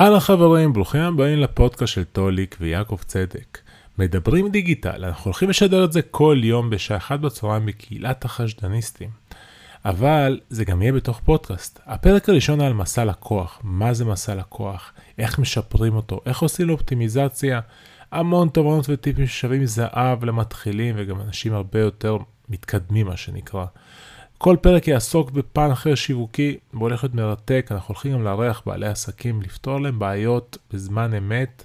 אהלן חברים, ברוכים הבאים לפודקאסט של טוליק ויעקב צדק. מדברים דיגיטל, אנחנו הולכים לשדר את זה כל יום בשעה אחת בצהריים בקהילת החשדניסטים. אבל זה גם יהיה בתוך פודקאסט. הפרק הראשון על מסע לקוח, מה זה מסע לקוח, איך משפרים אותו, איך עושים לו אופטימיזציה, המון תובנות וטיפים ששווים זהב למתחילים וגם אנשים הרבה יותר מתקדמים מה שנקרא. כל פרק יעסוק בפן אחר שיווקי והולך להיות מרתק, אנחנו הולכים גם לארח בעלי עסקים, לפתור להם בעיות בזמן אמת.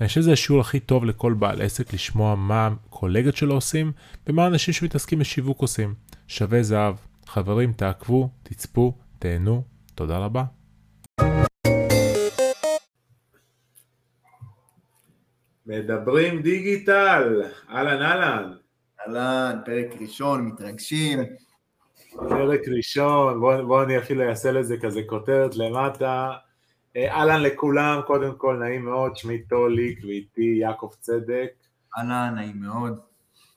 אני חושב שזה השיעור הכי טוב לכל בעל עסק לשמוע מה הקולגות שלו עושים ומה האנשים שמתעסקים בשיווק עושים. שווה זהב. חברים, תעקבו, תצפו, תהנו, תודה רבה. מדברים דיגיטל, אהלן אהלן. אהלן, פרק ראשון, מתרגשים. פרק ראשון, בואו בוא אני אפילו אעשה לזה כזה כותרת למטה. אה, אהלן לכולם, קודם כל נעים מאוד, שמי טוליק ואיתי יעקב צדק. אהלן, נעים מאוד.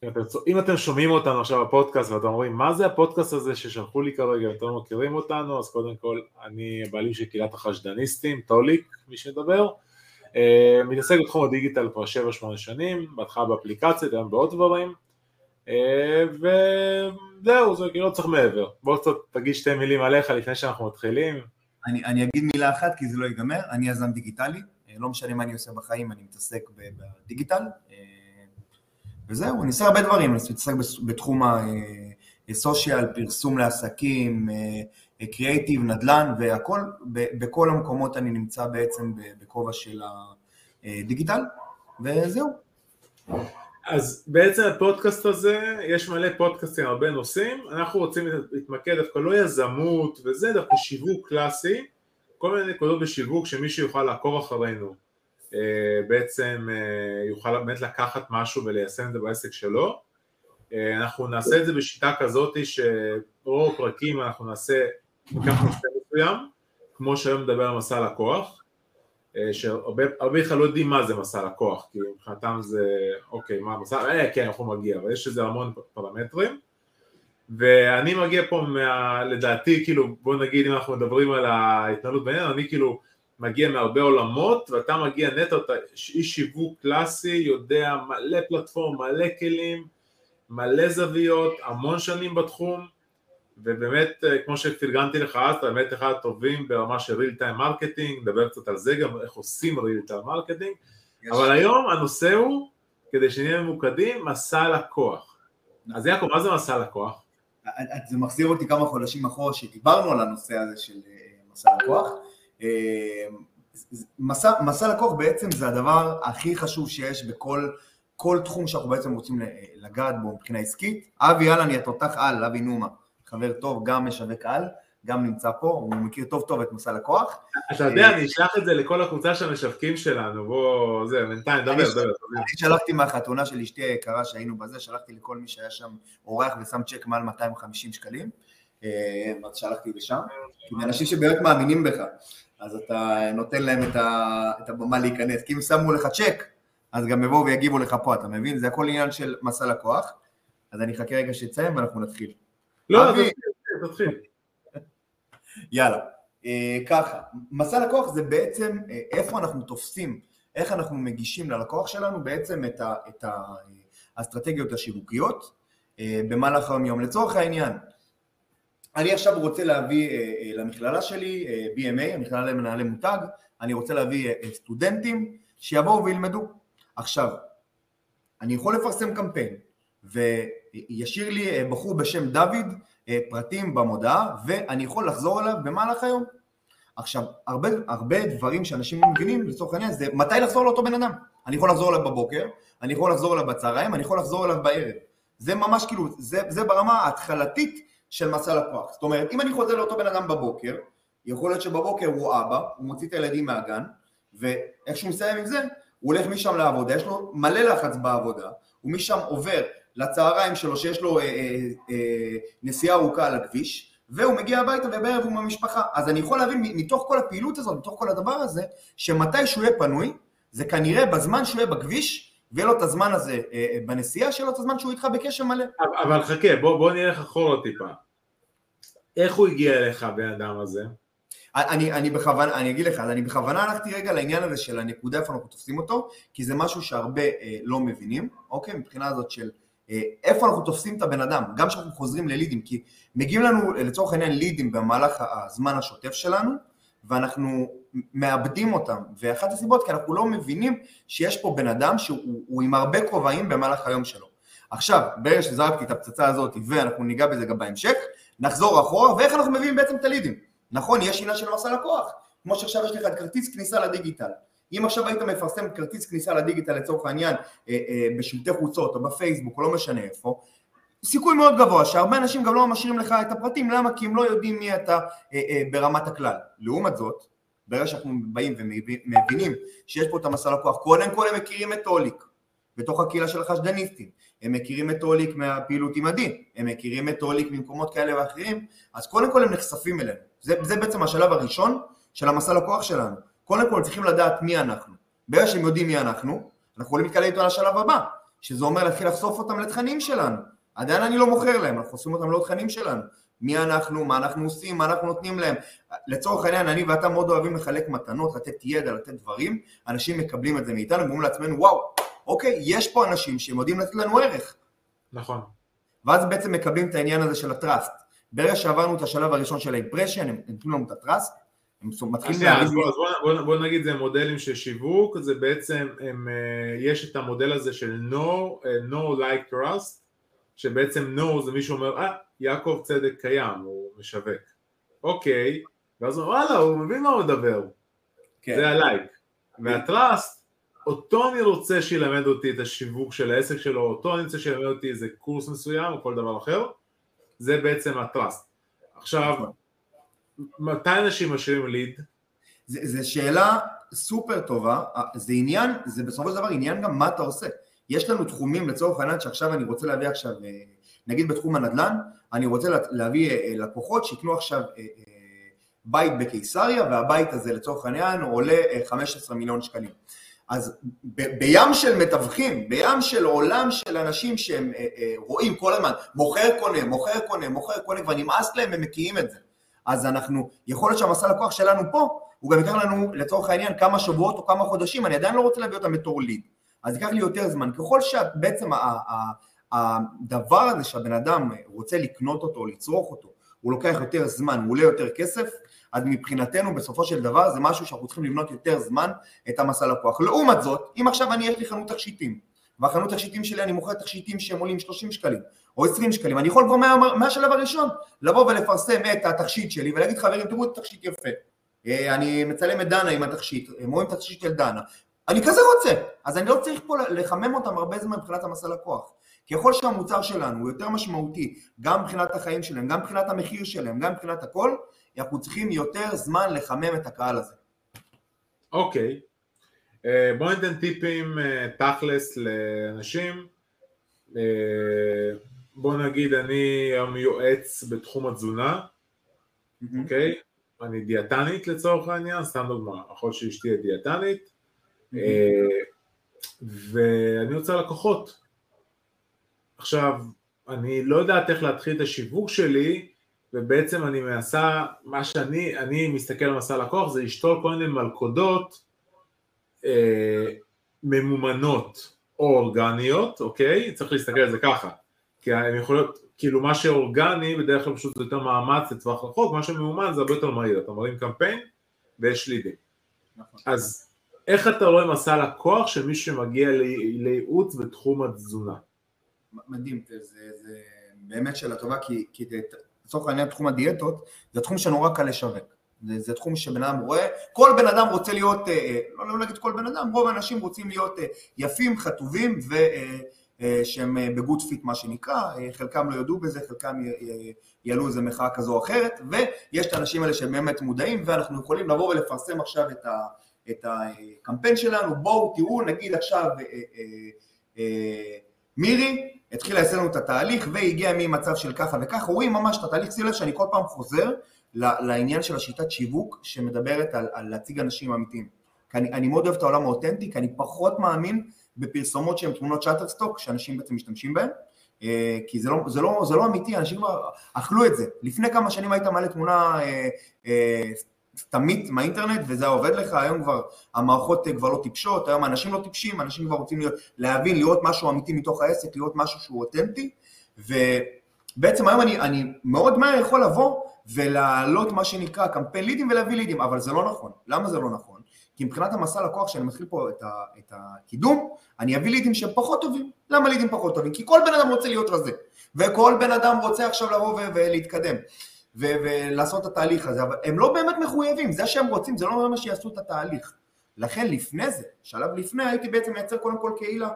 אם אתם, אם אתם שומעים אותנו עכשיו בפודקאסט ואתם אומרים מה זה הפודקאסט הזה ששלחו לי כרגע ואתם לא מכירים אותנו אז קודם כל אני הבעלים של קהילת החשדניסטים, טוליק מי שמדבר אה, מתעסק בתחום הדיגיטל כבר 7-8 שנים, בהתחלה באפליקציות, היום בעוד דברים אה, וזהו, זה כאילו לא צריך מעבר. בוא קצת תגיד שתי מילים עליך לפני שאנחנו מתחילים. אני, אני אגיד מילה אחת כי זה לא ייגמר, אני יזם דיגיטלי, אה, לא משנה מה אני עושה בחיים, אני מתעסק בדיגיטל, אה, וזהו, אני עושה הרבה דברים, אני מתעסק בתחום הסושיאל, פרסום לעסקים, קריאייטיב, נדל"ן והכל, בכל המקומות אני נמצא בעצם בכובע של הדיגיטל, וזהו. אז בעצם הפודקאסט הזה, יש מלא פודקאסטים, הרבה נושאים, אנחנו רוצים להתמקד דווקא לא יזמות וזה, דווקא שיווק קלאסי, כל מיני נקודות בשיווק שמישהו יוכל לעקוב אחרינו, אה, בעצם אה, יוכל באמת לקחת משהו וליישם את זה בעסק שלו. אה, אנחנו נעשה את זה בשיטה כזאת שרוב הפרקים אנחנו נעשה, ניקח נושא מסוים, כמו שהיום נדבר על מסע לקוח, שהרבה בכלל לא יודעים מה זה מסע לקוח, כי מבחינתם זה, אוקיי, מה המסע, אה, כן, אנחנו מגיע, אבל יש לזה המון פרמטרים, ואני מגיע פה מה, לדעתי, כאילו, בוא נגיד אם אנחנו מדברים על ההתנהלות בינינו, אני כאילו מגיע מהרבה עולמות, ואתה מגיע נטו, אתה איש שיווק קלאסי, יודע מלא פלטפורם, מלא כלים, מלא זוויות, המון שנים בתחום, ובאמת, אה, כמו שפרגנתי לך אז, אתה באמת אחד הטובים ברמה של real time marketing, נדבר קצת על זה גם, איך עושים real time marketing, אבל היום הנושא הוא, כדי שנהיה ממוקדים, מסע לקוח. אז יעקב, מה זה מסע לקוח? זה מחזיר אותי כמה חודשים אחורה שדיברנו על הנושא הזה של אה, מסע לקוח. אה, מסע, מסע לקוח בעצם זה הדבר הכי חשוב שיש בכל כל תחום שאנחנו בעצם רוצים לגעת בו מבחינה עסקית. אבי אהלן, היא התותח על, אבי נומה. חבר טוב, גם משווק על, גם נמצא פה, הוא מכיר טוב טוב את מסע לקוח. אתה יודע, אני אשלח את זה לכל הקבוצה של המשווקים שלנו, בוא, זה, בינתיים, דבר, דבר. אני שלחתי מהחתונה של אשתי היקרה שהיינו בזה, שלחתי לכל מי שהיה שם אורח ושם צ'ק מעל 250 שקלים, אה, אז שלחתי לשם, כי אנשים שבאמת מאמינים בך, אז אתה נותן להם את הבמה להיכנס, כי אם שמו לך צ'ק, אז גם יבואו ויגיבו לך פה, אתה מבין? זה הכל עניין של מסע לקוח, אז אני אחכה רגע שיצא ואנחנו נתחיל. לא, תתחיל. יאללה, אה, ככה, מסע לקוח זה בעצם אה, איפה אנחנו תופסים, איך אנחנו מגישים ללקוח שלנו בעצם את, ה, את האסטרטגיות השיווקיות אה, במהלך היום יום. לצורך העניין, אני עכשיו רוצה להביא למכללה שלי, BMA, המכללה למנהלי מותג, אני רוצה להביא סטודנטים שיבואו וילמדו. עכשיו, אני יכול לפרסם קמפיין, ו... ישאיר לי אה, בחור בשם דוד אה, פרטים במודעה ואני יכול לחזור אליו במהלך היום. עכשיו, הרבה, הרבה דברים שאנשים לא מבינים לצורך העניין זה מתי לחזור לאותו בן אדם. אני יכול לחזור אליו בבוקר, אני יכול לחזור אליו בצהריים, אני יכול לחזור אליו בערב. זה ממש כאילו, זה, זה ברמה ההתחלתית של מסע לקוח. זאת אומרת, אם אני חוזר לאותו בן אדם בבוקר, יכול להיות שבבוקר הוא אבא, הוא מוציא את הילדים מהגן, ואיך שהוא מסיים עם זה, הוא הולך משם לעבודה, יש לו מלא לחץ בעבודה, הוא משם עובר לצהריים שלו שיש לו אה, אה, אה, נסיעה ארוכה על הכביש, והוא מגיע הביתה ובערב הוא עם המשפחה. אז אני יכול להבין מתוך כל הפעילות הזאת, מתוך כל הדבר הזה, שמתי שהוא יהיה פנוי, זה כנראה בזמן שהוא יהיה בכביש, ויהיה לו את הזמן הזה אה, אה בנסיעה, שיהיה לו את הזמן שהוא איתך בקשר מלא. אבל חכה, בוא, בוא נלך אחורה טיפה. איך הוא הגיע אליך, הבן אדם הזה? אני, אני בכוונה, אני אגיד לך, אני בכוונה הלכתי רגע לעניין הזה של הנקודה איפה אנחנו תופסים אותו, כי זה משהו שהרבה אה, לא מבינים, אוקיי? מבחינה הזאת של איפה אנחנו תופסים את הבן אדם, גם כשאנחנו חוזרים ללידים, כי מגיעים לנו לצורך העניין לידים במהלך הזמן השוטף שלנו, ואנחנו מאבדים אותם, ואחת הסיבות כי אנחנו לא מבינים שיש פה בן אדם שהוא עם הרבה כובעים במהלך היום שלו. עכשיו, ברגע שזרקתי את הפצצה הזאת, ואנחנו ניגע בזה גם בהמשך, נחזור אחורה, ואיך אנחנו מביאים בעצם את הלידים. נכון, יש עניין של מסע לקוח, כמו שעכשיו יש לך את כרטיס כניסה לדיגיטל. אם עכשיו היית מפרסם כרטיס כניסה לדיגיטל לצורך העניין אה, אה, בשלטי חוצות או בפייסבוק או לא משנה איפה, סיכוי מאוד גבוה שהרבה אנשים גם לא משאירים לך את הפרטים, למה? כי הם לא יודעים מי אתה אה, ברמת הכלל. לעומת זאת, ברגע שאנחנו באים ומבינים שיש פה את המסע לקוח, קודם כל הם מכירים את אוליק בתוך הקהילה של החשדניסטים, הם מכירים את אוליק מהפעילות עם הדין, הם מכירים את אוליק ממקומות כאלה ואחרים, אז קודם כל הם נחשפים אלינו. זה, זה בעצם השלב הראשון של המסע לקוח שלנו. קודם כל צריכים לדעת מי אנחנו. ברגע שהם יודעים מי אנחנו, אנחנו יכולים להתקלל איתו על השלב הבא, שזה אומר להתחיל לחשוף אותם לתכנים שלנו. עדיין אני לא מוכר להם, אנחנו חושפים אותם לעוד תכנים שלנו. מי אנחנו, מה אנחנו עושים, מה אנחנו נותנים להם. לצורך העניין, אני ואתה מאוד אוהבים לחלק מתנות, לתת ידע, לתת דברים, אנשים מקבלים את זה מאיתנו, ואומרים לעצמנו, וואו, אוקיי, יש פה אנשים שהם יודעים לתת לנו ערך. נכון. ואז בעצם מקבלים את העניין הזה של הטראסט. ברגע שעברנו את השלב הראשון של האימפרשן, הם נותנים לנו את הטראסט, הם מתחילים להגיד... בוא, בוא, בוא נגיד זה מודלים של שיווק, זה בעצם, הם, אה, יש את המודל הזה של no, אה, no like trust, שבעצם no זה מישהו אומר, אה, יעקב צדק קיים, הוא משווק. אוקיי, ואז הוא וואלה, הוא מבין מה הוא מדבר. כן. זה הלייק. והטראסט, אותו אני רוצה שילמד אותי את השיווק של העסק שלו, אותו אני רוצה שילמד אותי איזה קורס מסוים או כל דבר אחר, זה בעצם הטראסט. עכשיו, נכון. מתי אנשים משאירים ליד? זו שאלה סופר טובה, זה עניין, זה בסופו של דבר עניין גם מה אתה עושה. יש לנו תחומים לצורך העניין שעכשיו אני רוצה להביא עכשיו, אה, נגיד בתחום הנדל"ן, אני רוצה להביא אה, לקוחות שיקנו עכשיו אה, בית בקיסריה והבית הזה לצורך העניין עולה 15 מיליון שקלים. אז ב- בים של מתווכים, בים של עולם של אנשים שהם אה, אה, רואים כל הזמן, מוכר קונה, מוכר קונה, מוכר קונה, כבר נמאס להם, הם מקיאים את זה. אז אנחנו, יכול להיות שהמסע לקוח שלנו פה, הוא גם ייקח לנו לצורך העניין כמה שבועות או כמה חודשים, אני עדיין לא רוצה להביא אותם בתור ליד. אז ייקח לי יותר זמן. ככל שבעצם הדבר הזה שהבן אדם רוצה לקנות אותו, לצרוך אותו, הוא לוקח יותר זמן, הוא עולה יותר כסף, אז מבחינתנו בסופו של דבר זה משהו שאנחנו צריכים לבנות יותר זמן את המסע לקוח. לעומת זאת, אם עכשיו אני יש לי חנות תכשיטים, והחנות תכשיטים שלי אני מוכר תכשיטים שהם עולים 30 שקלים או 20 שקלים, אני יכול כבר מה, מהשלב הראשון לבוא ולפרסם את התכשיט שלי ולהגיד חברים תראו את התכשיט יפה, אה, אני מצלם את דנה עם התכשיט, הם רואים את התכשיט של דנה, אני כזה רוצה, אז אני לא צריך פה לחמם אותם הרבה זמן מבחינת המסע לקוח. ככל שהמוצר שלנו הוא יותר משמעותי, גם מבחינת החיים שלהם, גם מבחינת המחיר שלהם, גם מבחינת הכל, אנחנו צריכים יותר זמן לחמם את הקהל הזה. אוקיי, okay. אה, uh, בואו ניתן טיפים uh, תכלס לאנשים. Uh, בואו נגיד אני יועץ בתחום התזונה, אוקיי? Mm-hmm. Okay? אני דיאטנית לצורך העניין, סתם דוגמה, יכול שאשתי היא דיאטנית, mm-hmm. ואני רוצה לקוחות. עכשיו, אני לא יודעת איך להתחיל את השיווק שלי, ובעצם אני מנסה, מה שאני, אני מסתכל על מסע לקוח זה לשתול כל מיני מלכודות אה, ממומנות או אורגניות, אוקיי? צריך להסתכל על זה ככה, כי הן יכולות, כאילו מה שאורגני בדרך כלל פשוט זה יותר מאמץ לטווח רחוק, מה שממומן זה הרבה יותר מהיר, אתה מרים קמפיין ויש לידים. נכון. אז איך אתה רואה מסע לקוח של מי שמגיע לייעוץ בתחום התזונה? מדהים, זה, זה באמת שאלה טובה, כי, כי לצורך העניין תחום הדיאטות, זה תחום שנורא קל לשווק. זה, זה תחום שבן אדם רואה, כל בן אדם רוצה להיות, אה, אה, לא, לא להגיד כל בן אדם, רוב האנשים רוצים להיות אה, יפים, חטובים ושהם ב good fit מה שנקרא, חלקם לא יודו בזה, חלקם יעלו איזה מחאה כזו או אחרת, ויש את האנשים האלה שהם באמת מודעים ואנחנו יכולים לבוא ולפרסם עכשיו את, ה, את הקמפיין שלנו, בואו תראו נגיד עכשיו מירי התחילה לעשות לנו את התהליך והגיע ממצב של ככה וככה, רואים ממש את התהליך, שים לב שאני כל פעם חוזר לעניין של השיטת שיווק שמדברת על, על להציג אנשים אמיתיים. כי אני, אני מאוד אוהב את העולם האותנטי, כי אני פחות מאמין בפרסומות שהן תמונות שאטר סטוק שאנשים בעצם משתמשים בהן, אה, כי זה לא, זה, לא, זה לא אמיתי, אנשים כבר אכלו את זה. לפני כמה שנים היית מעלה תמונה אה, אה, תמיד מהאינטרנט וזה עובד לך, היום כבר המערכות כבר לא טיפשות, היום אנשים לא טיפשים, אנשים כבר רוצים להיות, להבין, לראות משהו אמיתי מתוך העסק, לראות משהו שהוא אותנטי, ובעצם היום אני, אני מאוד מהר יכול לבוא ולהעלות מה שנקרא קמפיין לידים ולהביא לידים, אבל זה לא נכון. למה זה לא נכון? כי מבחינת המסע לקוח, כשאני מתחיל פה את, ה, את הקידום, אני אביא לידים שהם פחות טובים. למה לידים פחות טובים? כי כל בן אדם רוצה להיות רזה, וכל בן אדם רוצה עכשיו לבוא ולהתקדם. ו- ולעשות את התהליך הזה, אבל הם לא באמת מחויבים, זה שהם רוצים זה לא אומר שיעשו את התהליך. לכן לפני זה, שלב לפני הייתי בעצם מייצר קודם כל קהילה.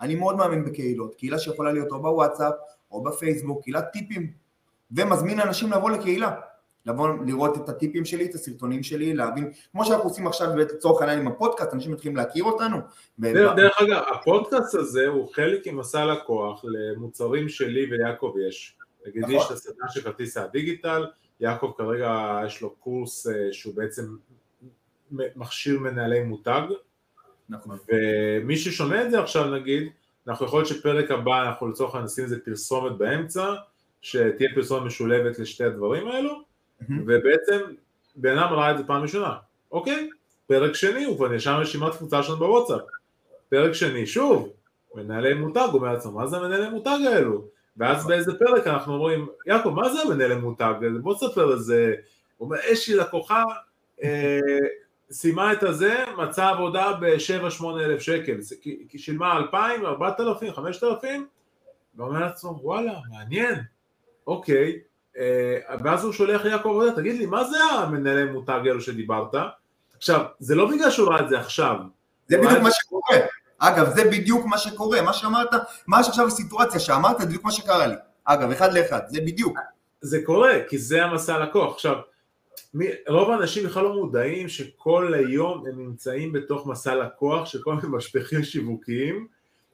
אני מאוד מאמין בקהילות, קהילה שיכולה להיות או בוואטסאפ או בפייסבוק, קהילת טיפים, ומזמין אנשים לבוא לקהילה, לבוא לראות את הטיפים שלי, את הסרטונים שלי, להבין, כמו שאנחנו עושים עכשיו לצורך העניין עם הפודקאסט, אנשים מתחילים להכיר אותנו. דרך, דרך אגב, הפודקאסט הזה הוא חלק ממסע לקוח למוצרים שלי ויעקב יש. נגיד נכון. יש את הסדנה של כרטיס הדיגיטל, יעקב כרגע יש לו קורס אה, שהוא בעצם מכשיר מנהלי מותג, נכון. ומי ששומע את זה עכשיו נגיד, אנחנו יכול להיות שפרק הבא אנחנו לצורך העניין נשים איזה פרסומת באמצע, שתהיה פרסומת משולבת לשתי הדברים האלו. ובעצם בן אדם ראה את זה פעם ראשונה, אוקיי, פרק שני הוא כבר נרשם רשימת תפוצה שלנו בוואטסאפ, פרק שני שוב, מנהלי מותג, אומר לעצמו, מה זה המנהלי מותג האלו? ואז באיזה פרק אנחנו אומרים, יעקב, מה זה המנהל מותג? בוא תספר איזה, הוא אומר, יש לי לקוחה, אה, סיימה את הזה, מצאה עבודה ב-7-8 אלף שקל, כי שילמה 2,000, 4,000, 5,000, ואומר לעצמו, וואלה, מעניין, אוקיי, ואז הוא שולח ליעקב עבודה, תגיד לי, מה זה המנהלי מותג האלו שדיברת? עכשיו, זה לא בגלל שהוא ראה את זה עכשיו. זה בדיוק מה שקורה. אגב, זה בדיוק מה שקורה, מה שאמרת, מה שעכשיו הסיטואציה שאמרת, זה בדיוק מה שקרה לי. אגב, אחד לאחד, זה בדיוק. זה קורה, כי זה המסע לקוח. עכשיו, מי, רוב האנשים בכלל לא מודעים שכל היום הם נמצאים בתוך מסע לקוח של כל מיני משפחים שיווקיים,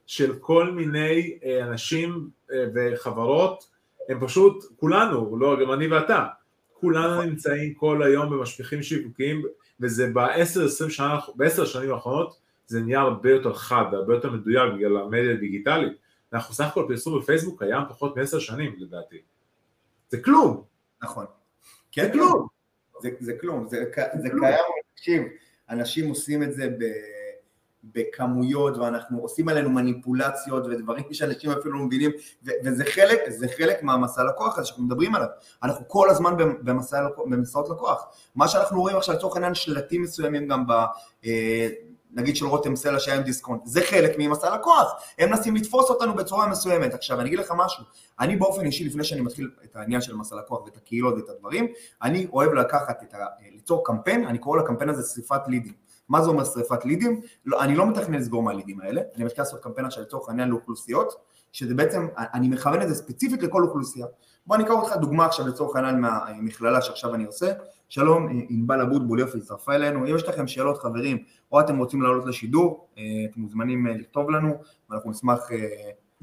של כל מיני אה, אנשים אה, וחברות, הם פשוט, כולנו, לא, גם אני ואתה, כולנו נכון. נמצאים כל היום במשפחים שיווקיים, וזה בעשר, שנה, בעשר שנים האחרונות, זה נהיה הרבה יותר חד, הרבה יותר מדויק בגלל המדיה הדיגיטלית. אנחנו סך הכל פרסום בפייסבוק קיים פחות מעשר שנים לדעתי. זה כלום. נכון. כן, זה כלום. זה, זה כלום, זה, זה קיים, תקשיב, אנשים עושים את זה ב, בכמויות ואנחנו עושים עלינו מניפולציות ודברים שאנשים אפילו לא מבינים וזה חלק, חלק מהמסע לקוח הזה שאנחנו מדברים עליו, אנחנו כל הזמן במסע, במסעות לקוח, מה שאנחנו רואים עכשיו לצורך העניין שלטים מסוימים גם ב... אה, נגיד של רותם סלע שהיה עם דיסקונט, זה חלק ממסע לקוח, הם מנסים לתפוס אותנו בצורה מסוימת. עכשיו אני אגיד לך משהו, אני באופן אישי לפני שאני מתחיל את העניין של מסע לקוח ואת הקהילות ואת הדברים, אני אוהב לקחת את ה... ליצור קמפיין, אני קורא לקמפיין הזה שריפת לידים. מה זה אומר שריפת לידים? לא, אני לא מתכנן לסגור מהלידים האלה, אני מתחיל לעשות קמפיין עכשיו לצורך העניין לאוכלוסיות, שזה בעצם, אני מכוון את זה ספציפית לכל אוכלוסייה. בוא אני אקח אותך דוגמה עכשיו לצורך העניין מהמכללה שעכשיו אני עושה, שלום, ענבל אבוטבול יופי, הצטרפה אלינו, אם יש לכם שאלות חברים, או אתם רוצים לעלות לשידור, אה, אתם מוזמנים אה, לכתוב לנו, ואנחנו נשמח...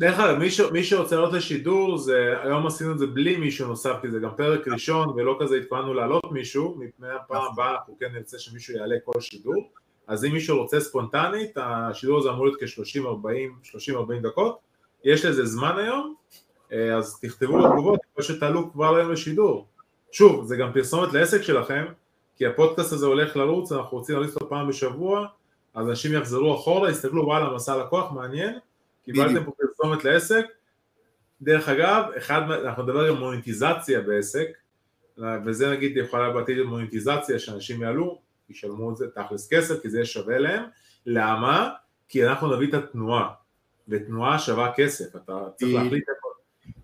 אה, דרך אגב, מי, שרוצה לעלות לשידור, זה, היום עשינו את זה בלי מישהו נוסף, כי זה גם פרק ראשון, ולא כזה התכוננו לעלות מישהו, מפני הפעם הבאה אנחנו כן נרצה שמישהו יעלה כל שידור, אז אם מישהו רוצה ספונטנית, השידור הזה אמור להיות כ-30-40 דקות, יש לזה זמן היום, אז תכתבו בתגובות, כמו שתעלו כבר היום לשידור. שוב, זה גם פרסומת לעסק שלכם, כי הפודקאסט הזה הולך לרוץ, אנחנו רוצים להריץ אותו פעם בשבוע, אז אנשים יחזרו אחורה, יסתכלו וואלה, מסע לקוח, מעניין, קיבלתם פה פרסומת לעסק. דרך אגב, אחד, אנחנו נדבר על מוניטיזציה בעסק, וזה נגיד יכולה בעתיד מוניטיזציה, שאנשים יעלו, ישלמו את זה תכלס כסף, כי זה יהיה שווה להם. למה? כי אנחנו נביא את התנועה, ותנועה שווה כסף, אתה צריך להחליט איפה...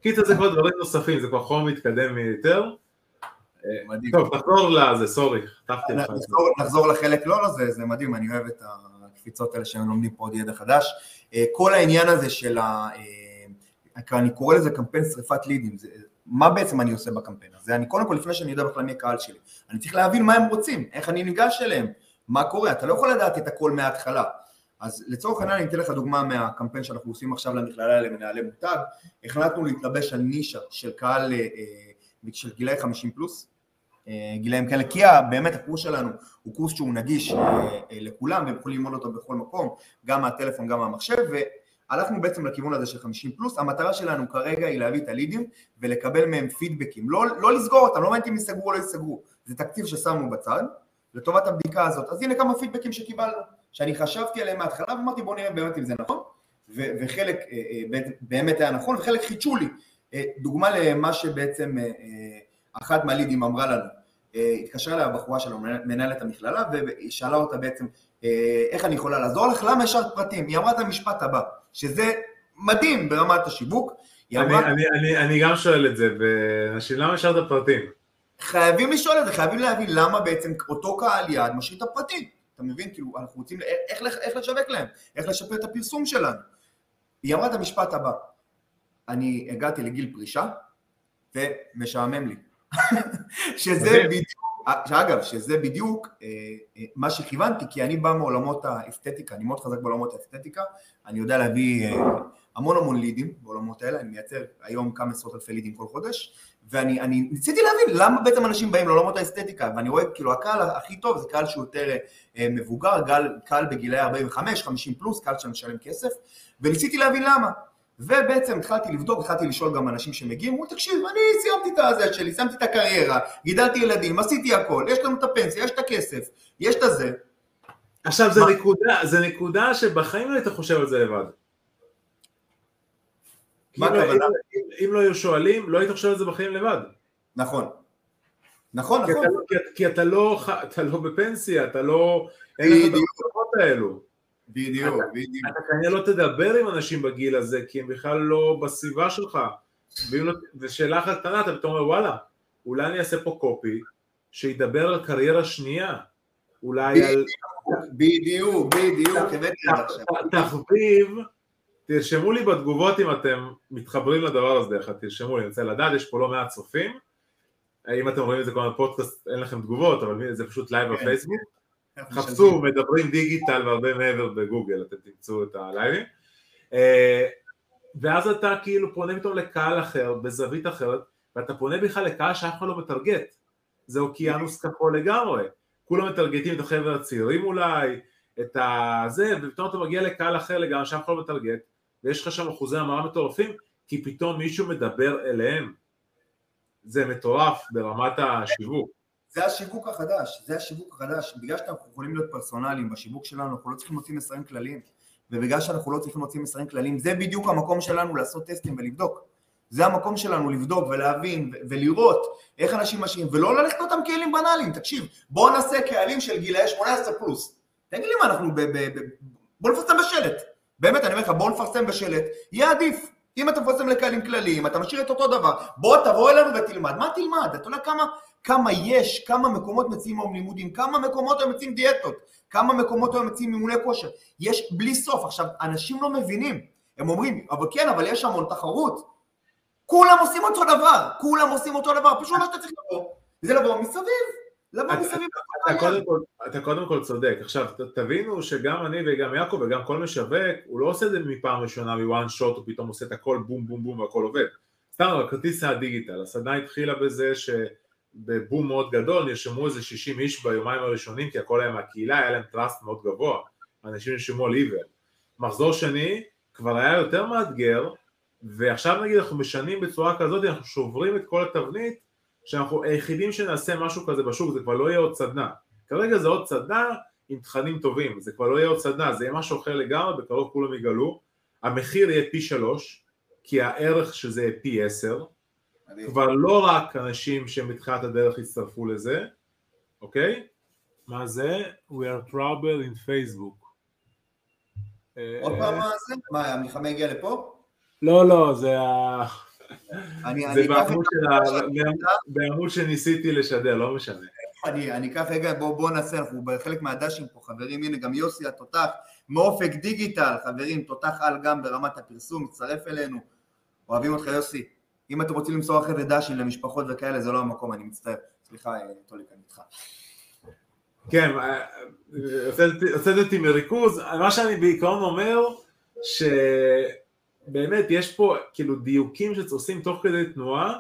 קיצר זה כבר דברים נוספים, זה כבר חום מתקדם יותר. מדהים. טוב, תחזור לזה, סורי, חטפתי לך. נחזור לחלק לא לזה, זה מדהים, אני אוהב את הקפיצות האלה שהם לומדים פה עוד ידע חדש. אה, כל העניין הזה של ה... אה, אני קורא לזה קמפיין שריפת לידים, מה בעצם אני עושה בקמפיין הזה? אני קודם כל, לפני שאני יודע בכלל מי הקהל שלי, אני צריך להבין מה הם רוצים, איך אני ניגש אליהם, מה קורה, אתה לא יכול לדעת את הכל מההתחלה. אז לצורך העניין אני אתן לך דוגמה מהקמפיין שאנחנו עושים עכשיו למכללה למנהלי מותג, החלטנו להתלבש על נישה של קהל אה, של גילאי 50 פלוס, גילאים כאלה, כי באמת הקורס שלנו הוא קורס שהוא נגיש אה, אה, לכולם והם יכולים ללמוד אותו בכל מקום, גם מהטלפון גם מהמחשב הלכנו בעצם לכיוון הזה של 50 פלוס, המטרה שלנו כרגע היא להביא את הלידים ולקבל מהם פידבקים, לא, לא לסגור אותם, לא מעניין אם ייסגרו או לא ייסגרו, זה תקציב ששמנו בצד, לטובת הבדיקה הזאת, אז הנה כמה פידבקים שקיבלנו, שאני חשבתי עליהם מההתחלה ואמרתי בוא נראה באמת אם זה נכון, ו- וחלק אה, אה, באמת היה נכון וחלק חידשו לי, אה, דוגמה למה שבעצם אחת מהלידים אמרה לנו, התקשרה אליה הבחורה שלנו, מנהלת המכללה, והיא שאלה אותה בעצם איך אני יכולה לעזור לך, למה השארת פרטים? היא אמרה את המשפט הבא, שזה מדהים ברמת השיווק. אני, אמרה, אני, אני, אני גם שואל את זה, ואנשים, למה השארת פרטים? חייבים לשאול את זה, חייבים להבין למה בעצם אותו קהל יעד משאיר את הפרטים. אתה מבין? כאילו, אנחנו רוצים, איך, איך, איך לשווק להם, איך לשפר את הפרסום שלנו. היא אמרה את המשפט הבא, אני הגעתי לגיל פרישה, ומשעמם לי. שזה בדיוק, אגב, שזה בדיוק אה, אה, מה שכיוונתי, כי אני בא מעולמות האסתטיקה, אני מאוד חזק בעולמות האסתטיקה, אני יודע להביא אה, המון המון לידים בעולמות האלה, אני מייצר היום כמה עשרות אלפי לידים כל חודש, ואני ניסיתי להבין למה בעצם אנשים באים לעולמות האסתטיקה, ואני רואה כאילו הקהל הכי טוב זה קהל שהוא יותר מבוגר, קהל, בגילאי 45, 50 פלוס, קהל שמשלם כסף, וניסיתי להבין למה. ובעצם התחלתי לבדוק, התחלתי לשאול גם אנשים שמגיעים, אמרו תקשיב, אני סיימתי את הזה שלי, סיימתי את הקריירה, גידלתי ילדים, עשיתי הכל, יש לנו את הפנסיה, יש את הכסף, יש את הזה. עכשיו זה נקודה, זה נקודה שבחיים לא היית חושב על זה לבד. מה הכוונה? אם, אם לא היו שואלים, לא היית חושב על זה בחיים לבד. נכון. נכון, כי נכון. אתה, כי, כי אתה לא, אתה לא בפנסיה, אתה לא, אין לך את המחשבות האלו. בדיוק, בדיוק. אתה כנראה לא תדבר עם אנשים בגיל הזה, כי הם בכלל לא בסביבה שלך. לא, ושאלה אחת קטנה, אתה פתאום אומר, וואלה, אולי אני אעשה פה קופי, שידבר על קריירה שנייה. אולי על... בדיוק, בדיוק, תחביב, תרשמו לי בתגובות אם אתם מתחברים לדבר הזה, דרך תרשמו לי, אני רוצה לדעת, יש פה לא מעט צופים. אם אתם רואים את זה כבר בפודקאסט, אין לכם תגובות, אבל זה פשוט לייב כן. בפייסבוק. חפשו מדברים דיגיטל והרבה מעבר בגוגל, אתם תמצאו את הלייבים. אה, ואז אתה כאילו פונה פתאום לקהל אחר, בזווית אחרת, ואתה פונה בכלל לקהל שאף אחד לא מטרגט. זה אוקיינוס כחול לגמרי. כולם מטרגטים את החבר'ה הצעירים אולי, את הזה, ופתאום אתה מגיע לקהל אחר לגמרי שאף אחד לא מטרגט, ויש לך שם אחוזי המרה מטורפים, כי פתאום מישהו מדבר אליהם. זה מטורף ברמת השיווק. זה השיווק החדש, זה השיווק החדש, בגלל שאנחנו יכולים להיות פרסונליים בשיווק שלנו, אנחנו לא צריכים להוציא מסרים כלליים, ובגלל שאנחנו לא צריכים להוציא מסרים כלליים, זה בדיוק המקום שלנו לעשות טסטים ולבדוק. זה המקום שלנו לבדוק ולהבין ולראות איך אנשים משאירים, ולא ללכת אותם כלים בנאליים, תקשיב, בואו נעשה קהלים של גילאי 18 פלוס. תגיד לי מה אנחנו, ב- ב- ב- בואו נפרסם בשלט. באמת, אני אומר לך, בואו נפרסם בשלט, יהיה עדיף. אם אתה מפרסם לקהלים כלליים, אתה משאיר את אותו דבר, בוא תבוא אלינו ותלמד. מה תלמד? אתה יודע כמה, כמה יש, כמה מקומות מציעים היום לימודים, כמה מקומות היום מציעים דיאטות, כמה מקומות היום מציעים אימוני כושר. יש בלי סוף. עכשיו, אנשים לא מבינים. הם אומרים, אבל כן, אבל יש המון תחרות. כולם עושים אותו דבר, כולם עושים אותו דבר, פשוט מה שאתה צריך לבוא, זה לבוא מסביב. אתה קודם כל צודק, עכשיו תבינו שגם אני וגם יעקב וגם כל משווק, הוא לא עושה את זה מפעם ראשונה מוואן שוט, הוא פתאום עושה את הכל בום בום בום והכל עובד. סתם, הכרטיס הדיגיטל, הסדנה התחילה בזה שבבום מאוד גדול נרשמו איזה 60 איש ביומיים הראשונים כי הכל היה מהקהילה, היה להם טראסט מאוד גבוה, אנשים נרשמו על עיוור. מחזור שני כבר היה יותר מאתגר, ועכשיו נגיד אנחנו משנים בצורה כזאת, אנחנו שוברים את כל התבנית שאנחנו היחידים שנעשה משהו כזה בשוק, זה כבר לא יהיה עוד סדנה. כרגע זה עוד סדנה עם תכנים טובים, זה כבר לא יהיה עוד סדנה, זה יהיה משהו אחר לגמרי, בקרוב כולם יגלו. המחיר יהיה פי שלוש, כי הערך של זה יהיה פי עשר. כבר לא רק אנשים שמתחילת הדרך יצטרפו לזה, אוקיי? מה זה? We are trouble in Facebook. עוד פעם מה זה? מה, המלחמה הגיעה לפה? לא, לא, זה ה... זה בעמוד שניסיתי לשדר, לא משנה. אני אקח רגע, בואו נעשה, אנחנו בחלק מהדשים פה, חברים, הנה גם יוסי התותח, מאופק דיגיטל, חברים, תותח על גם ברמת הפרסום, מצטרף אלינו, אוהבים אותך יוסי. אם אתם רוצים למסור אחרי זה דשים למשפחות וכאלה, זה לא המקום, אני מצטער. סליחה, אה, טוליק, אני איתך. כן, הוצאת אותי מריכוז, מה שאני בעיקרון אומר, ש... באמת יש פה כאילו דיוקים שעושים תוך כדי תנועה,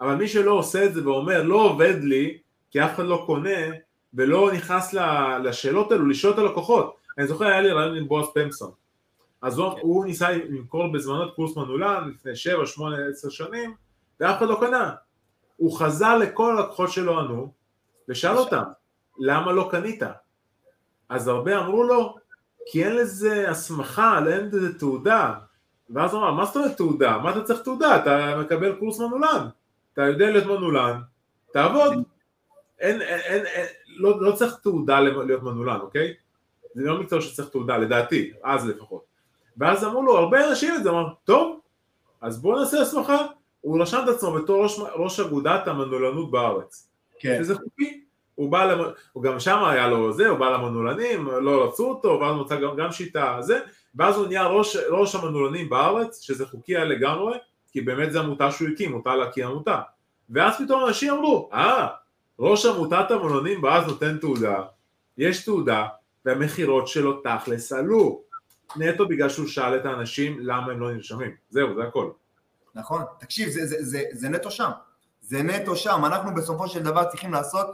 אבל מי שלא עושה את זה ואומר לא עובד לי, כי אף אחד לא קונה, ולא נכנס לשאלות האלו, לשאול את הלקוחות. אני זוכר היה לי רעיון עם בועז פמסון. אז הוא, כן. הוא ניסה למכור בזמנו את קורס מנולן לפני 7, 8, 10 שנים, ואף אחד לא קנה. הוא חזר לכל הלקוחות שלו ענו, ושאל אותם, למה לא קנית? אז הרבה אמרו לו, כי אין לזה הסמכה, אין לזה תעודה. ואז הוא אמר, מה זאת אומרת תעודה? מה אתה צריך תעודה? אתה מקבל קורס מנולן. אתה יודע להיות מנולן, תעבוד. אין, אין, אין, אין לא, לא צריך תעודה להיות מנולן, אוקיי? זה לא מקצוע שצריך תעודה, לדעתי, אז לפחות. ואז אמרו לו, הרבה אנשים את זה, אמר, טוב, אז בואו נעשה הסמכה. הוא רשם את עצמו בתור ראש, ראש אגודת המנולנות בארץ. כן. וזה חוקי. הוא בא, למ... הוא גם שם היה לו זה, הוא בא למנעולנים, לא רצו אותו, ואז הוא מצא גם, גם שיטה זה, ואז הוא נהיה ראש, ראש המנעולנים בארץ, שזה חוקי היה לגמרי, כי באמת זו עמותה שהוא הקים, מותר להקים עמותה. ואז פתאום אנשים אמרו, אה, ראש עמותת המנעולנים בארץ נותן תעודה, יש תעודה, והמכירות שלו תכלס עלו. נטו בגלל שהוא שאל את האנשים למה הם לא נרשמים. זהו, זה הכל. נכון, תקשיב, זה, זה, זה, זה נטו שם. זה נטו שם, אנחנו בסופו של דבר צריכים לעשות,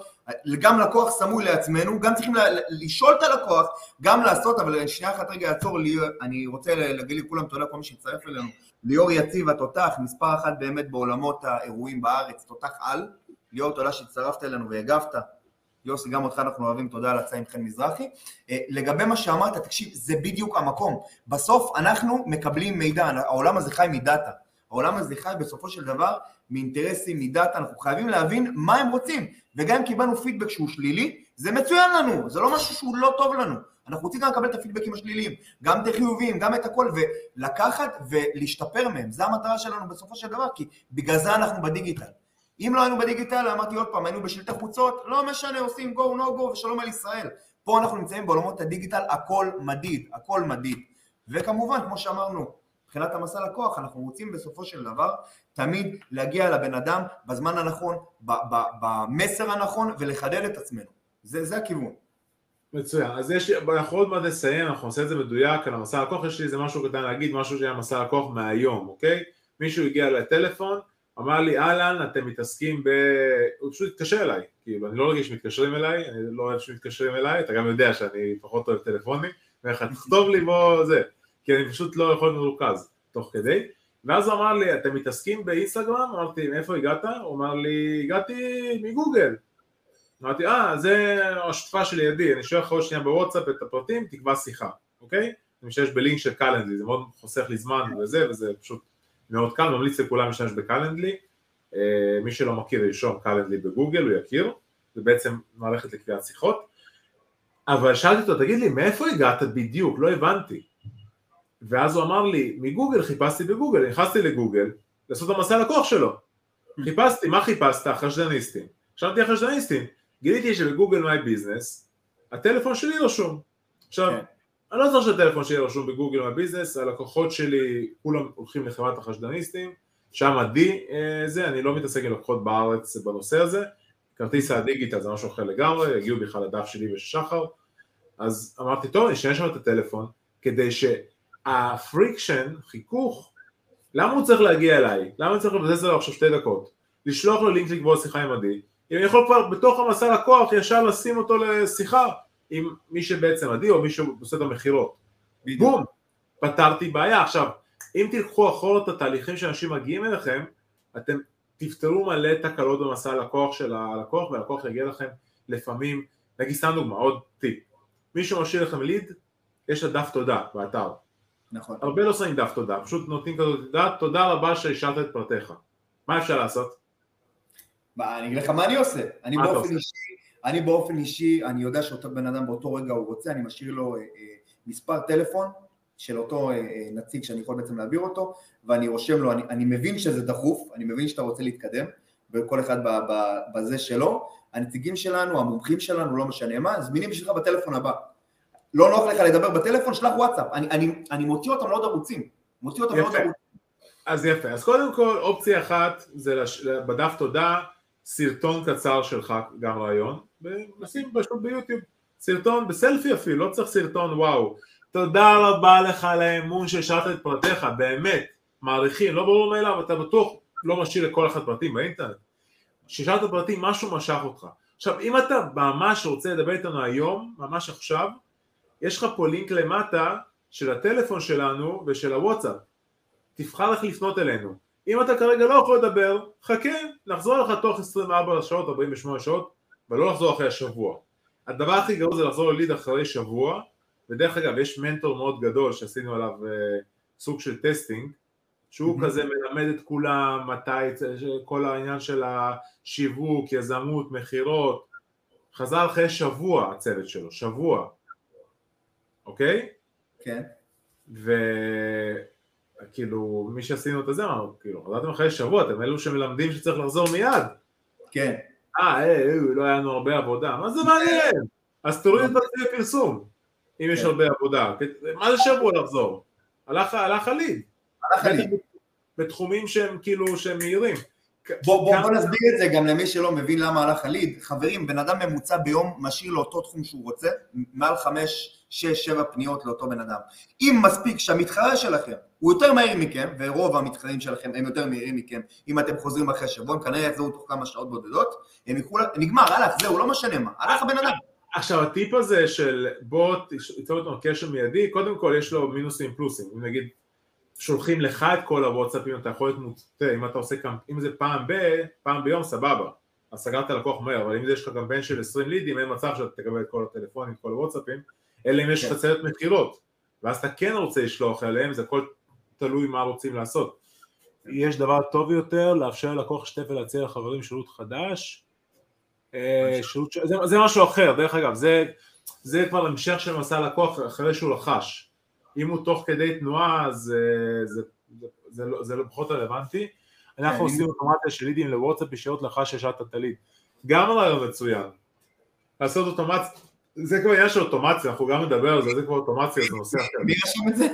גם לקוח סמוי לעצמנו, גם צריכים לשאול את הלקוח, גם לעשות, אבל שנייה אחת רגע אעצור, אני רוצה להגיד לכולם תודה כל מי שהצטרף אלינו, ליאור יציב התותח, מספר אחת באמת בעולמות האירועים בארץ, תותח על, ליאור תודה שהצטרפת אלינו והגבת, יוסי גם אותך אנחנו אוהבים, תודה על הצעה עם חן מזרחי. לגבי מה שאמרת, תקשיב, זה בדיוק המקום, בסוף אנחנו מקבלים מידע, העולם הזה חי מדאטה, העולם הזה חי בסופו של דבר מאינטרסים, מדאטה, אנחנו חייבים להבין מה הם רוצים, וגם אם קיבלנו פידבק שהוא שלילי, זה מצוין לנו, זה לא משהו שהוא לא טוב לנו, אנחנו רוצים גם לקבל את הפידבקים השליליים, גם את החיוביים, גם את הכל, ולקחת ולהשתפר מהם, זה המטרה שלנו בסופו של דבר, כי בגלל זה אנחנו בדיגיטל. אם לא היינו בדיגיטל, אמרתי עוד פעם, היינו בשלטי חוצות, לא משנה, עושים go no go ושלום על ישראל. פה אנחנו נמצאים בעולמות הדיגיטל, הכל מדיד, הכל מדיד. וכמובן, כמו שאמרנו, מבחינת המסע לקוח, אנחנו רוצים בסופו של דבר תמיד להגיע לבן אדם בזמן הנכון, במסר הנכון ולחדד את עצמנו. זה, זה הכיוון. מצוין, אז יש, אנחנו עוד מעט נסיים, אנחנו נעשה את זה מדויק על המסע לקוח, יש לי איזה משהו קטן להגיד, משהו שהיה מסע לקוח מהיום, אוקיי? מישהו הגיע לטלפון, אמר לי אהלן, אתם מתעסקים ב... הוא פשוט התקשר אליי, כאילו אני לא רגיש שמתקשרים אליי, אני לא אוהב שמתקשרים אליי, אתה גם יודע שאני פחות אוהב טלפונים, ואיך תכתוב לי בו זה, כי אני פשוט לא יכול מרוכז תוך כדי, ואז הוא אמר לי, אתם מתעסקים באינסטגרם? אמרתי, מאיפה הגעת? הוא אמר לי, הגעתי מגוגל. אמרתי, אה, זה השותפה שלי ידי, אני שואל לך עוד שנייה בוואטסאפ את הפרטים, תקבע שיחה, אוקיי? אני משתמש בלינק של קלנדלי, זה מאוד חוסך לי זמן וזה, וזה פשוט מאוד קל, ממליץ לכולם להשתמש בקלנדלי, מי שלא מכיר ירשום קלנדלי בגוגל, הוא יכיר, זה בעצם מערכת לקביעת שיחות, אבל שאלתי אותו, תגיד לי, מאיפה הגעת בדיוק? לא הבנתי. ואז הוא אמר לי, מגוגל חיפשתי בגוגל, נכנסתי לגוגל, לעשות את המסע לקוח שלו. חיפשתי, מה חיפשת? חשדניסטים. חשבתי על חשדניסטים, גיליתי שב Google My Business, הטלפון שלי רשום. עכשיו, כן. אני לא צריך שהטלפון שלי רשום ב Google My Business, הלקוחות שלי כולם הולכים לחברת החשדניסטים, שם עדי זה, אני לא מתעסק עם לקוחות בארץ בנושא הזה, כרטיס הדיגיטל זה משהו אחר לגמרי, יגיעו בכלל לדף שלי ושחר, אז אמרתי, טוב, אני אשנה שם את הטלפון, כדי ש... ה friction, חיכוך, למה הוא צריך להגיע אליי? למה אני צריך לבזבז עליו עכשיו שתי דקות? לשלוח לו לינק לקבוע שיחה עם עדי, אם אני יכול כבר בתוך המסע לקוח ישר לשים אותו לשיחה עם מי שבעצם עדי או מי שעושה את המכירות. בום, פתרתי בעיה. עכשיו, אם תיקחו אחורה את התהליכים שאנשים מגיעים אליכם, אתם תפתרו מלא תקלות במסע לקוח של הלקוח והלקוח יגיע לכם לפעמים, נגיד סתם דוגמא, עוד טיפ, מישהו משאיר לכם ליד, יש לה דף תודה באתר, נכון. הרבה לא שמים דף תודה, פשוט נותנים כזאת תודה, תודה רבה שהשארת את פרטיך. מה אפשר לעשות? אני אגיד לך מה אני עושה. אני באופן אישי, אני באופן אישי, אני יודע שאותו בן אדם באותו רגע הוא רוצה, אני משאיר לו אה, אה, מספר טלפון של אותו אה, נציג שאני יכול בעצם להעביר אותו, ואני רושם לו, אני, אני מבין שזה דחוף, אני מבין שאתה רוצה להתקדם, וכל אחד בזה שלו, הנציגים שלנו, המומחים שלנו, לא משנה מה, זמינים בשבילך בטלפון הבא. לא נוח לך לדבר בטלפון, שלח וואטסאפ. אני, אני, אני מוציא אותם לעוד ערוצים. מוציא אותם לעוד ערוצים. אז יפה. אז קודם כל, אופציה אחת זה לש... בדף תודה, סרטון קצר שלך, גם רעיון, ונשים פשוט ביוטיוב. סרטון בסלפי אפילו, לא צריך סרטון וואו. תודה רבה לך על האמון שהשארת את פרטיך, באמת, מעריכים, לא ברור מאליו, אתה בטוח לא משאיר לכל אחד פרטים באינטרנט. כשהשארת פרטים, משהו משך אותך. עכשיו, אם אתה ממש רוצה לדבר איתנו היום, ממש עכשיו, יש לך פה לינק למטה של הטלפון שלנו ושל הוואטסאפ. תבחר איך לפנות אלינו. אם אתה כרגע לא יכול לדבר, חכה, נחזור לך תוך 24 שעות, 48 שעות, ולא לחזור אחרי השבוע. הדבר הכי גרוע זה לחזור לליד אחרי שבוע, ודרך אגב יש מנטור מאוד גדול שעשינו עליו uh, סוג של testing, שהוא mm-hmm. כזה מלמד את כולם מתי, כל העניין של השיווק, יזמות, מכירות, חזר אחרי שבוע הצוות שלו, שבוע, אוקיי? כן. וכאילו מי שעשינו את זה אמרנו, כאילו, חזרתם אחרי שבוע, אתם אלו שמלמדים שצריך לחזור מיד. כן. אה, אה, אה, לא היה לנו הרבה עבודה, מה זה מעניין? אז תוריד את תקציב הפרסום, אם יש כן. הרבה עבודה, מה זה שבוע לחזור? הלך הליד. בתחומים שהם כאילו, שהם מהירים. בוא, בוא, בוא נסביר את זה גם למי שלא מבין למה הלך הליד. חברים, בן אדם ממוצע ביום משאיר לאותו תחום שהוא רוצה, מעל חמש, שש, שבע פניות לאותו בן אדם. אם מספיק שהמתחרה שלכם הוא יותר מהיר מכם, ורוב המתחרים שלכם הם יותר מהירים מכם, אם אתם חוזרים אחרי שבוע, הם כנראה יחזרו תוך כמה שעות בודדות, הם יקחו, נגמר, הלך, זהו, לא משנה מה, הלך הבן אדם. עכשיו הטיפ הזה של בוא תיצור איתנו קשר מיידי, קודם כל יש לו מינוסים פלוסים, אם נגיד שולחים לך את כל הוואטסאפים, אתה יכול להיות מוטה, אם אתה עושה, אם זה פעם ב, פעם ביום, סבבה, אז סגרת לקוח מהר, אבל אם יש לך בן של 20 לידים, אין מצב שאתה תקבל את כל הטלפונים, את כל הוואטסאפים, אלא אם יש לך כן. צוות מכירות, ואז אתה כן רוצה לשלוח אליהם, זה הכל תלוי מה רוצים לעשות. יש דבר טוב יותר, לאפשר ללקוח שתף ולהציע לחברים שירות חדש, אה, שירות, זה, זה משהו אחר, דרך אגב, זה, זה כבר המשך של מסע לקוח אחרי שהוא לחש. אם הוא תוך כדי תנועה אז זה, זה, זה, זה, לא, זה לא פחות רלוונטי. אנחנו כן, עושים אוטומציה של לידים לוואטסאפ ישירות שהשארת את הליד. גם רעיון מצוין. לעשות אוטומציה, זה כבר עניין של אוטומציה, אנחנו גם נדבר על זה, זה כבר אוטומציה, זה נושא אחר. מי רשום את זה?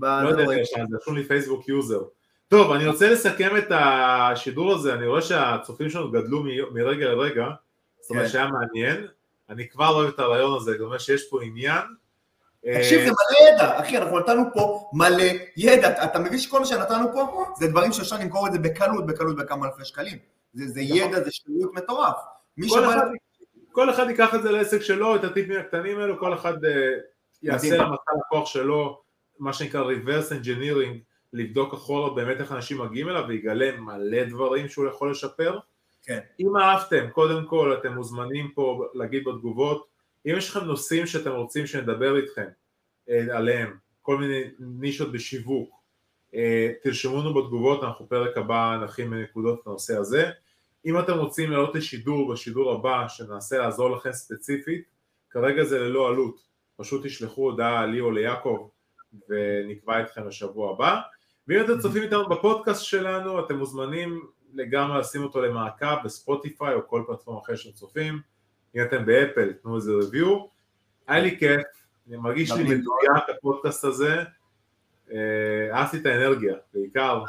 לא יודע, זה רשום לי Facebook user. טוב, אני רוצה לסכם את השידור הזה, אני רואה שהצופים שלנו גדלו מרגע לרגע, זאת אומרת כן. שהיה מעניין, אני כבר אוהב את הרעיון הזה, זאת אומרת שיש פה עניין, תקשיב, זה מלא ידע, אחי, אנחנו נתנו פה מלא ידע, אתה מבין שכל מה שנתנו פה זה דברים שאפשר למכור את זה בקלות, בקלות בכמה אלפי שקלים. זה נכון. ידע, זה שירות מטורף. כל אחד ייקח את זה לעסק שלו, את הטיפים הקטנים האלו, כל אחד אה, יעשה למסע לקוח שלו, מה שנקרא reverse engineering, לבדוק אחורה באמת איך אנשים מגיעים אליו ויגלה מלא דברים שהוא יכול לשפר. כן. אם אהבתם, קודם כל אתם מוזמנים פה להגיד בתגובות אם יש לכם נושאים שאתם רוצים שנדבר איתכם אה, עליהם, כל מיני נישות בשיווק, אה, תרשמו לנו בתגובות, אנחנו פרק הבא נכין מנקודות את הזה. אם אתם רוצים לעלות לשידור בשידור הבא שננסה לעזור לכם ספציפית, כרגע זה ללא עלות, פשוט תשלחו הודעה לי או ליעקב ונקבע אתכם לשבוע הבא. ואם אתם צופים איתנו בפודקאסט שלנו, אתם מוזמנים לגמרי לשים אותו למעקב בספוטיפיי או כל פלטפורמה אחרת שאתם צופים. אם אתם באפל, תנו איזה ריוויו. היה לי כיף, אני מרגיש לי מדויק הפודקאסט הזה, אה, אהבתי את האנרגיה, בעיקר.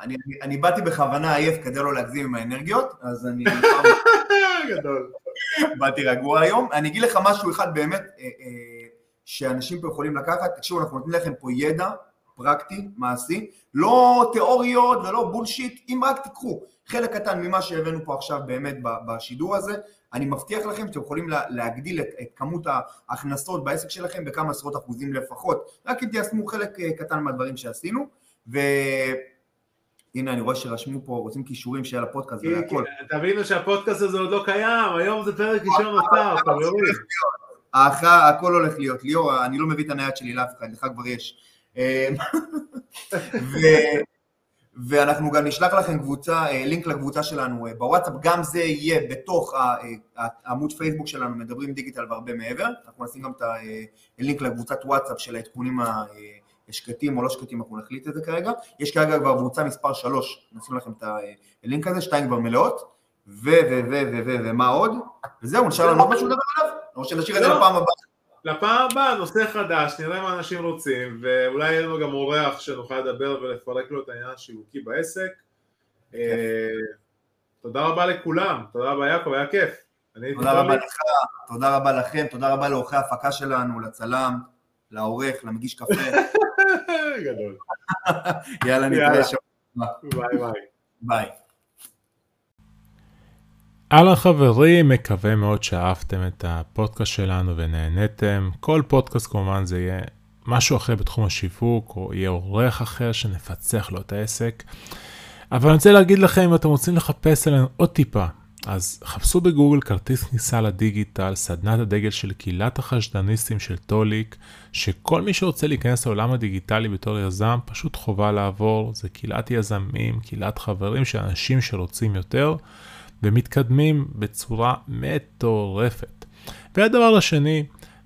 אני, אני, אני באתי בכוונה עייף כדי לא להגזים עם האנרגיות, אז אני... גדול. באתי רגוע היום. אני אגיד לך משהו אחד באמת, אה, אה, שאנשים פה יכולים לקחת, תקשיבו, אנחנו נותנים לכם פה ידע פרקטי, מעשי, לא תיאוריות ולא בולשיט, אם רק תיקחו חלק קטן ממה שהבאנו פה עכשיו באמת בשידור הזה, אני מבטיח לכם שאתם יכולים להגדיל את, את כמות ההכנסות בעסק שלכם בכמה עשרות אחוזים לפחות, רק אם תיישמו חלק אה, קטן מהדברים שעשינו, ו... הנה אני רואה שרשמו פה, רוצים כישורים של הפודקאסט והכל. תבינו שהפודקאסט הזה עוד לא קיים, היום זה פרק ראשון נותר, חברים. הכל הולך להיות. ליאור, אני לא מביא את הנייד שלי לאף אחד, לך כבר יש. אה, ואנחנו גם נשלח לכם קבוצה, אה, לינק לקבוצה שלנו אה, בוואטסאפ, גם זה יהיה בתוך העמוד פייסבוק שלנו, מדברים דיגיטל והרבה מעבר, אנחנו נשים גם את הלינק לקבוצת וואטסאפ של העדכונים השקטים או לא שקטים, אנחנו נחליט את זה כרגע, יש כרגע כבר קבוצה מספר 3, נשים לכם את הלינק הזה, שתיים כבר מלאות, ו ו ו ו ו ומה עוד, וזהו, נשאר לנו עוד משהו לדבר עליו, או שנשאיר את זה לפעם הבאה. לפעם הבאה נושא חדש, נראה מה אנשים רוצים, ואולי יהיה לנו גם אורח שנוכל לדבר ולפרק לו את העניין השיווקי בעסק. אה, תודה רבה לכולם, תודה רבה יעקב, היה כיף. תודה רבה לך, תודה רבה לכם, תודה רבה לאורחי ההפקה שלנו, לצלם, לעורך, למגיש קפה. גדול. יאללה, נתראה שם. ביי ביי. ביי. אהלן חברים, מקווה מאוד שאהבתם את הפודקאסט שלנו ונהניתם. כל פודקאסט כמובן זה יהיה משהו אחר בתחום השיווק, או יהיה אורח אחר שנפצח לו את העסק. אבל אני רוצה להגיד לכם, אם אתם רוצים לחפש עלינו עוד טיפה, אז חפשו בגוגל כרטיס כניסה לדיגיטל, סדנת הדגל של קהילת החשדניסטים של טוליק, שכל מי שרוצה להיכנס לעולם הדיגיטלי בתור יזם, פשוט חובה לעבור, זה קהילת יזמים, קהילת חברים של אנשים שרוצים יותר, ומתקדמים בצורה מטורפת. והדבר השני,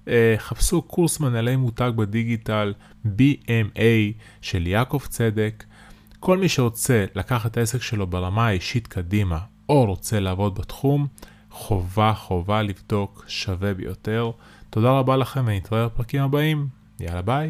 אה, חפשו קורס מנהלי מותג בדיגיטל BMA של יעקב צדק. כל מי שרוצה לקחת העסק שלו ברמה האישית קדימה, או רוצה לעבוד בתחום, חובה חובה לבדוק שווה ביותר. תודה רבה לכם ונתראה בפרקים הבאים. יאללה ביי.